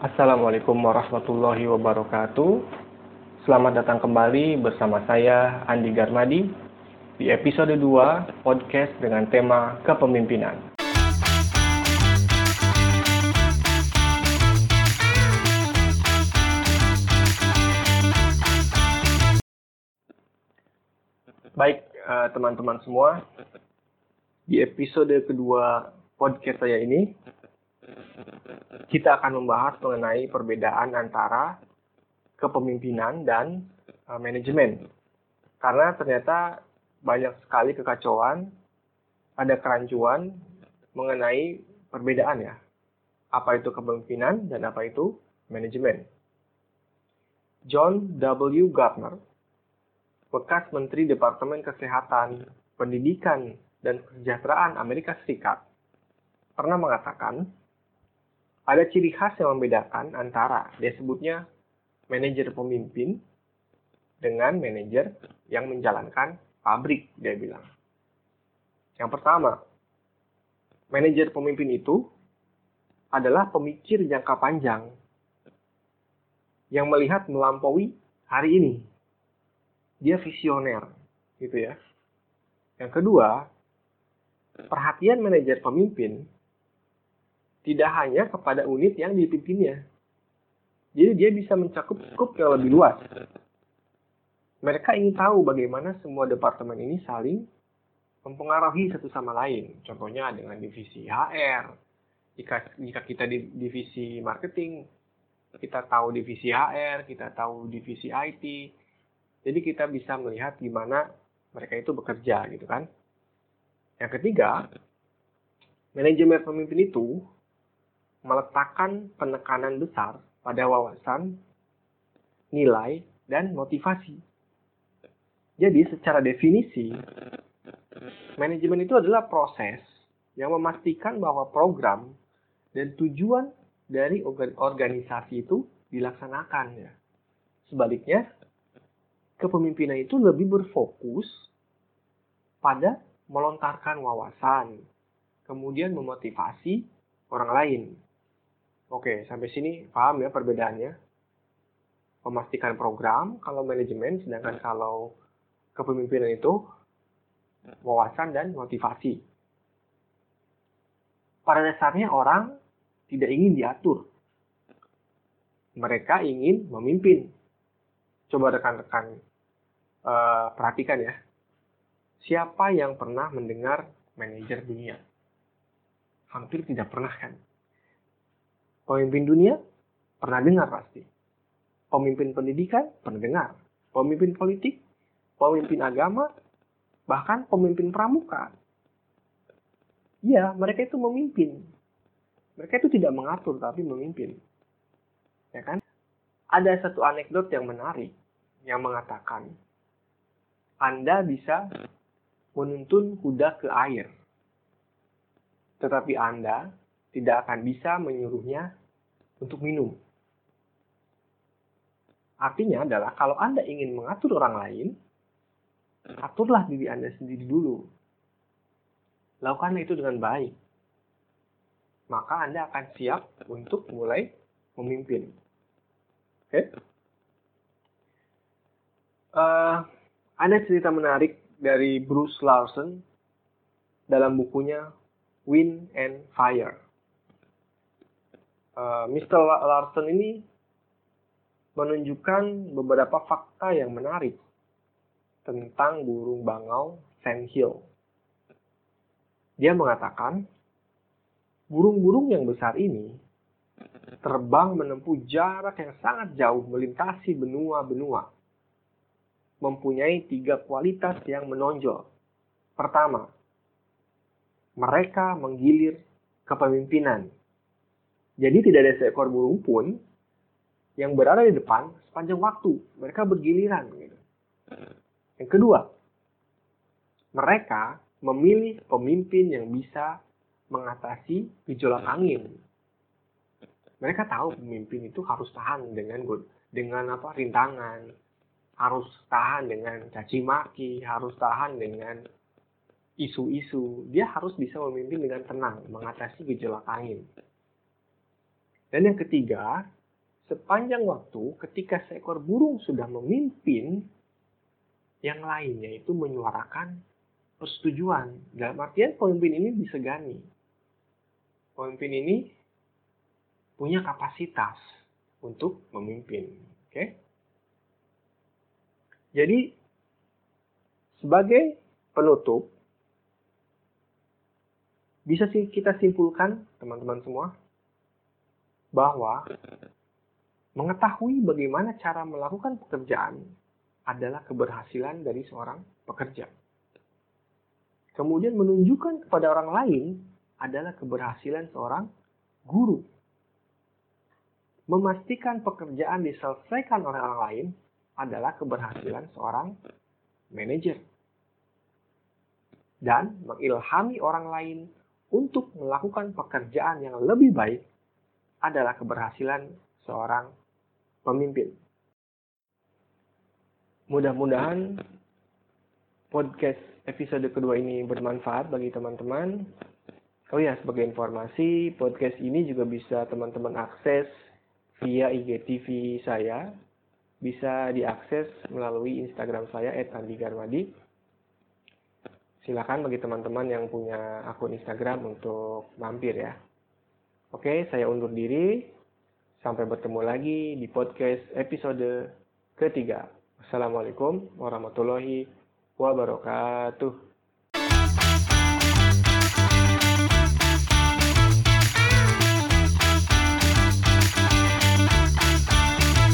Assalamualaikum warahmatullahi wabarakatuh. Selamat datang kembali bersama saya Andi Garmadi di episode 2 podcast dengan tema kepemimpinan. Baik, eh, teman-teman semua, di episode kedua podcast saya ini, kita akan membahas mengenai perbedaan antara kepemimpinan dan uh, manajemen. Karena ternyata banyak sekali kekacauan, ada kerancuan mengenai perbedaan ya. Apa itu kepemimpinan dan apa itu manajemen. John W. Gardner, bekas Menteri Departemen Kesehatan, Pendidikan, dan Kesejahteraan Amerika Serikat, pernah mengatakan, ada ciri khas yang membedakan antara dia sebutnya manajer pemimpin dengan manajer yang menjalankan pabrik, dia bilang. Yang pertama, manajer pemimpin itu adalah pemikir jangka panjang yang melihat melampaui hari ini. Dia visioner, gitu ya. Yang kedua, perhatian manajer pemimpin tidak hanya kepada unit yang dipimpinnya. Jadi dia bisa mencakup skup yang lebih luas. Mereka ingin tahu bagaimana semua departemen ini saling mempengaruhi satu sama lain. Contohnya dengan divisi HR. Jika, jika kita di divisi marketing, kita tahu divisi HR, kita tahu divisi IT. Jadi kita bisa melihat gimana mereka itu bekerja gitu kan. Yang ketiga, manajemen pemimpin itu meletakkan penekanan besar pada wawasan, nilai, dan motivasi. Jadi secara definisi, manajemen itu adalah proses yang memastikan bahwa program dan tujuan dari organisasi itu dilaksanakan ya. Sebaliknya, kepemimpinan itu lebih berfokus pada melontarkan wawasan, kemudian memotivasi orang lain. Oke, sampai sini paham ya perbedaannya? Memastikan program kalau manajemen, sedangkan kalau kepemimpinan itu wawasan dan motivasi. Pada dasarnya orang tidak ingin diatur. Mereka ingin memimpin. Coba rekan-rekan uh, perhatikan ya. Siapa yang pernah mendengar manajer dunia? Hampir tidak pernah kan? Pemimpin dunia? Pernah dengar pasti. Pemimpin pendidikan? Pernah dengar. Pemimpin politik? Pemimpin agama? Bahkan pemimpin pramuka. Iya, mereka itu memimpin. Mereka itu tidak mengatur, tapi memimpin. Ya kan? Ada satu anekdot yang menarik yang mengatakan Anda bisa menuntun kuda ke air. Tetapi Anda tidak akan bisa menyuruhnya untuk minum. Artinya adalah kalau Anda ingin mengatur orang lain, aturlah diri Anda sendiri dulu. Lakukanlah itu dengan baik. Maka Anda akan siap untuk mulai memimpin. Oke? Okay? Uh, eh, ada cerita menarik dari Bruce Larson dalam bukunya Wind and Fire. Eh, Mr. Larson ini menunjukkan beberapa fakta yang menarik tentang burung bangau sandhill. Dia mengatakan, burung-burung yang besar ini terbang menempuh jarak yang sangat jauh melintasi benua-benua. Mempunyai tiga kualitas yang menonjol. Pertama, mereka menggilir kepemimpinan jadi tidak ada seekor burung pun yang berada di depan sepanjang waktu. Mereka bergiliran. Gitu. Yang kedua, mereka memilih pemimpin yang bisa mengatasi gejolak angin. Mereka tahu pemimpin itu harus tahan dengan dengan apa rintangan, harus tahan dengan caci maki, harus tahan dengan isu-isu. Dia harus bisa memimpin dengan tenang, mengatasi gejolak angin. Dan yang ketiga, sepanjang waktu ketika seekor burung sudah memimpin, yang lainnya itu menyuarakan persetujuan. Dalam artian pemimpin ini disegani. Pemimpin ini punya kapasitas untuk memimpin. Oke? Jadi sebagai penutup bisa sih kita simpulkan teman-teman semua bahwa mengetahui bagaimana cara melakukan pekerjaan adalah keberhasilan dari seorang pekerja. Kemudian menunjukkan kepada orang lain adalah keberhasilan seorang guru. Memastikan pekerjaan diselesaikan oleh orang lain adalah keberhasilan seorang manajer. Dan mengilhami orang lain untuk melakukan pekerjaan yang lebih baik adalah keberhasilan seorang pemimpin. Mudah-mudahan podcast episode kedua ini bermanfaat bagi teman-teman. Oh ya, sebagai informasi, podcast ini juga bisa teman-teman akses via IGTV saya. Bisa diakses melalui Instagram saya @andigarmadi. Silakan bagi teman-teman yang punya akun Instagram untuk mampir ya. Oke, saya undur diri. Sampai bertemu lagi di podcast episode ketiga. Assalamualaikum warahmatullahi wabarakatuh.